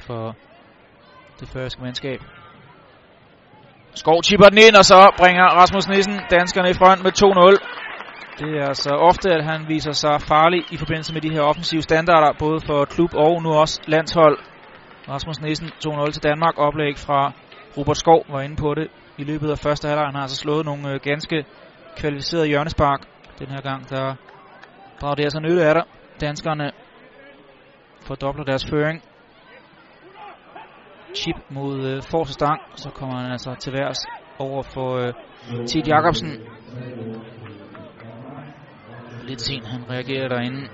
for det første mandskab. Skov chipper den ind, og så bringer Rasmus Nissen danskerne i front med 2-0. Det er altså ofte, at han viser sig farlig i forbindelse med de her offensive standarder, både for klub og nu også landshold. Rasmus Nissen 2-0 til Danmark. Oplæg fra Robert Skov var inde på det i løbet af første halvleg. Han har altså slået nogle øh, ganske kvalificerede hjørnespark. Den her gang, der drager det altså nytte af der. Danskerne fordobler deres føring. Chip mod øh, forreste stang. Så kommer han altså til værs over for øh, Tid Jacobsen. Lidt sent han reagerer derinde.